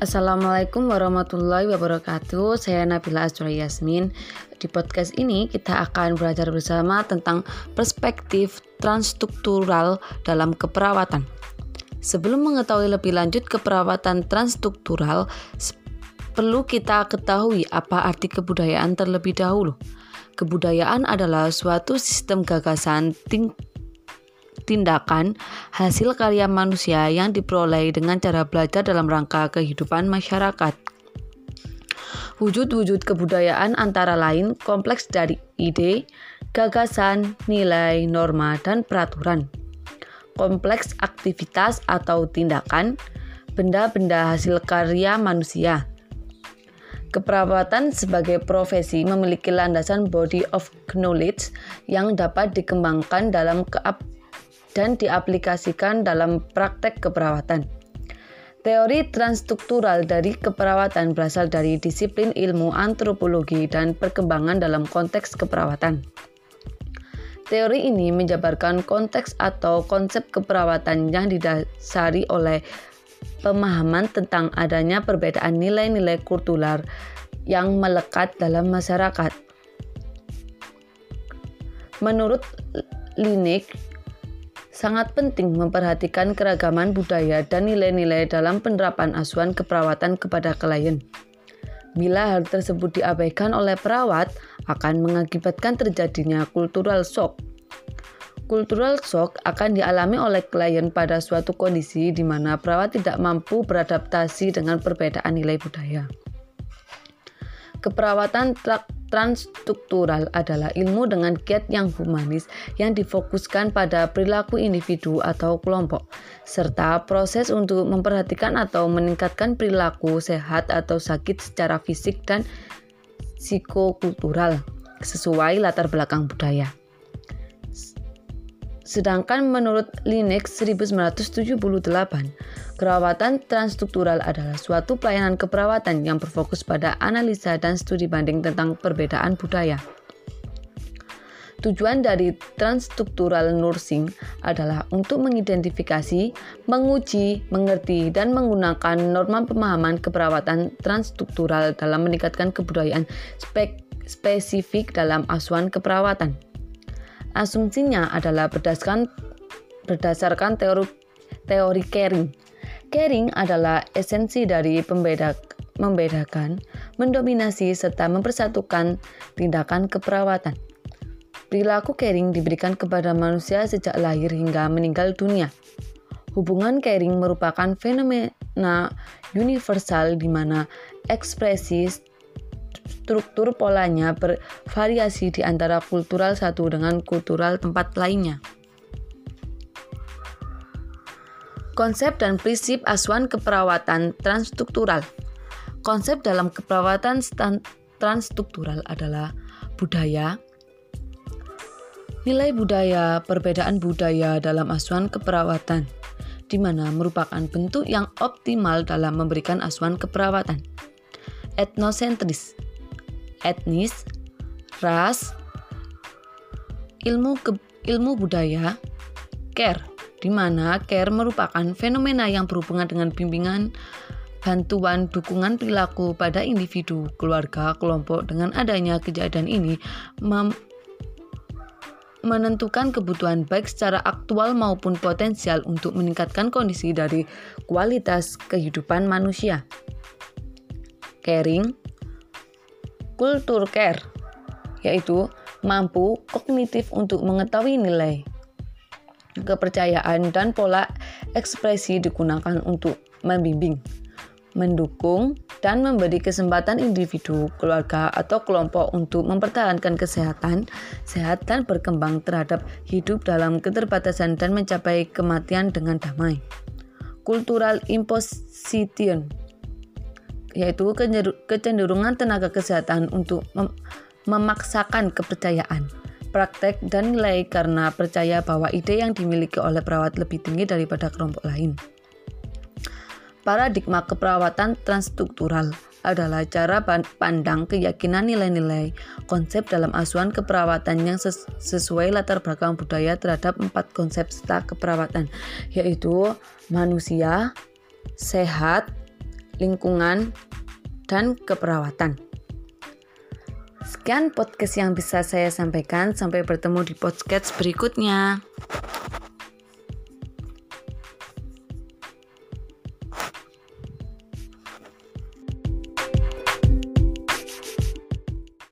Assalamualaikum warahmatullahi wabarakatuh. Saya Nabila Azra Yasmin. Di podcast ini kita akan belajar bersama tentang perspektif transstruktural dalam keperawatan. Sebelum mengetahui lebih lanjut keperawatan transstruktural, perlu kita ketahui apa arti kebudayaan terlebih dahulu. Kebudayaan adalah suatu sistem gagasan tindakan hasil karya manusia yang diperoleh dengan cara belajar dalam rangka kehidupan masyarakat. Wujud-wujud kebudayaan antara lain kompleks dari ide, gagasan, nilai, norma, dan peraturan. Kompleks aktivitas atau tindakan, benda-benda hasil karya manusia. Keperawatan sebagai profesi memiliki landasan body of knowledge yang dapat dikembangkan dalam keap dan diaplikasikan dalam praktek keperawatan. Teori transstruktural dari keperawatan berasal dari disiplin ilmu antropologi dan perkembangan dalam konteks keperawatan. Teori ini menjabarkan konteks atau konsep keperawatan yang didasari oleh pemahaman tentang adanya perbedaan nilai-nilai kultural yang melekat dalam masyarakat. Menurut Lineker, sangat penting memperhatikan keragaman budaya dan nilai-nilai dalam penerapan asuhan keperawatan kepada klien. Bila hal tersebut diabaikan oleh perawat, akan mengakibatkan terjadinya cultural shock. Cultural shock akan dialami oleh klien pada suatu kondisi di mana perawat tidak mampu beradaptasi dengan perbedaan nilai budaya. Keperawatan transstruktural adalah ilmu dengan kiat yang humanis yang difokuskan pada perilaku individu atau kelompok, serta proses untuk memperhatikan atau meningkatkan perilaku sehat atau sakit secara fisik dan psikokultural sesuai latar belakang budaya. Sedangkan menurut Linux 1978, keperawatan transstruktural adalah suatu pelayanan keperawatan yang berfokus pada analisa dan studi banding tentang perbedaan budaya. Tujuan dari transstruktural nursing adalah untuk mengidentifikasi, menguji, mengerti, dan menggunakan norma pemahaman keperawatan transstruktural dalam meningkatkan kebudayaan spek spesifik dalam asuhan keperawatan. Asumsinya adalah berdasarkan berdasarkan teori teori caring. Caring adalah esensi dari pembeda, membedakan, mendominasi serta mempersatukan tindakan keperawatan. Perilaku caring diberikan kepada manusia sejak lahir hingga meninggal dunia. Hubungan caring merupakan fenomena universal di mana ekspresi struktur polanya bervariasi di antara kultural satu dengan kultural tempat lainnya. Konsep dan prinsip asuhan keperawatan transstruktural. Konsep dalam keperawatan transstruktural adalah budaya, nilai budaya, perbedaan budaya dalam asuhan keperawatan, di mana merupakan bentuk yang optimal dalam memberikan asuhan keperawatan. Etnosentris etnis, ras, ilmu ke, ilmu budaya, care, di mana care merupakan fenomena yang berhubungan dengan bimbingan, bantuan, dukungan perilaku pada individu, keluarga, kelompok. Dengan adanya kejadian ini, mem menentukan kebutuhan baik secara aktual maupun potensial untuk meningkatkan kondisi dari kualitas kehidupan manusia. Caring kultur care, yaitu mampu kognitif untuk mengetahui nilai, kepercayaan, dan pola ekspresi digunakan untuk membimbing, mendukung, dan memberi kesempatan individu, keluarga, atau kelompok untuk mempertahankan kesehatan, sehat, dan berkembang terhadap hidup dalam keterbatasan dan mencapai kematian dengan damai. Cultural imposition yaitu kecenderungan tenaga kesehatan untuk mem memaksakan kepercayaan, praktek, dan nilai karena percaya bahwa ide yang dimiliki oleh perawat lebih tinggi daripada kelompok lain. Paradigma keperawatan transstruktural adalah cara pandang keyakinan nilai-nilai konsep dalam asuhan keperawatan yang ses sesuai latar belakang budaya terhadap empat konsep setah keperawatan, yaitu manusia, sehat, lingkungan, dan keperawatan. Sekian podcast yang bisa saya sampaikan. Sampai bertemu di podcast berikutnya.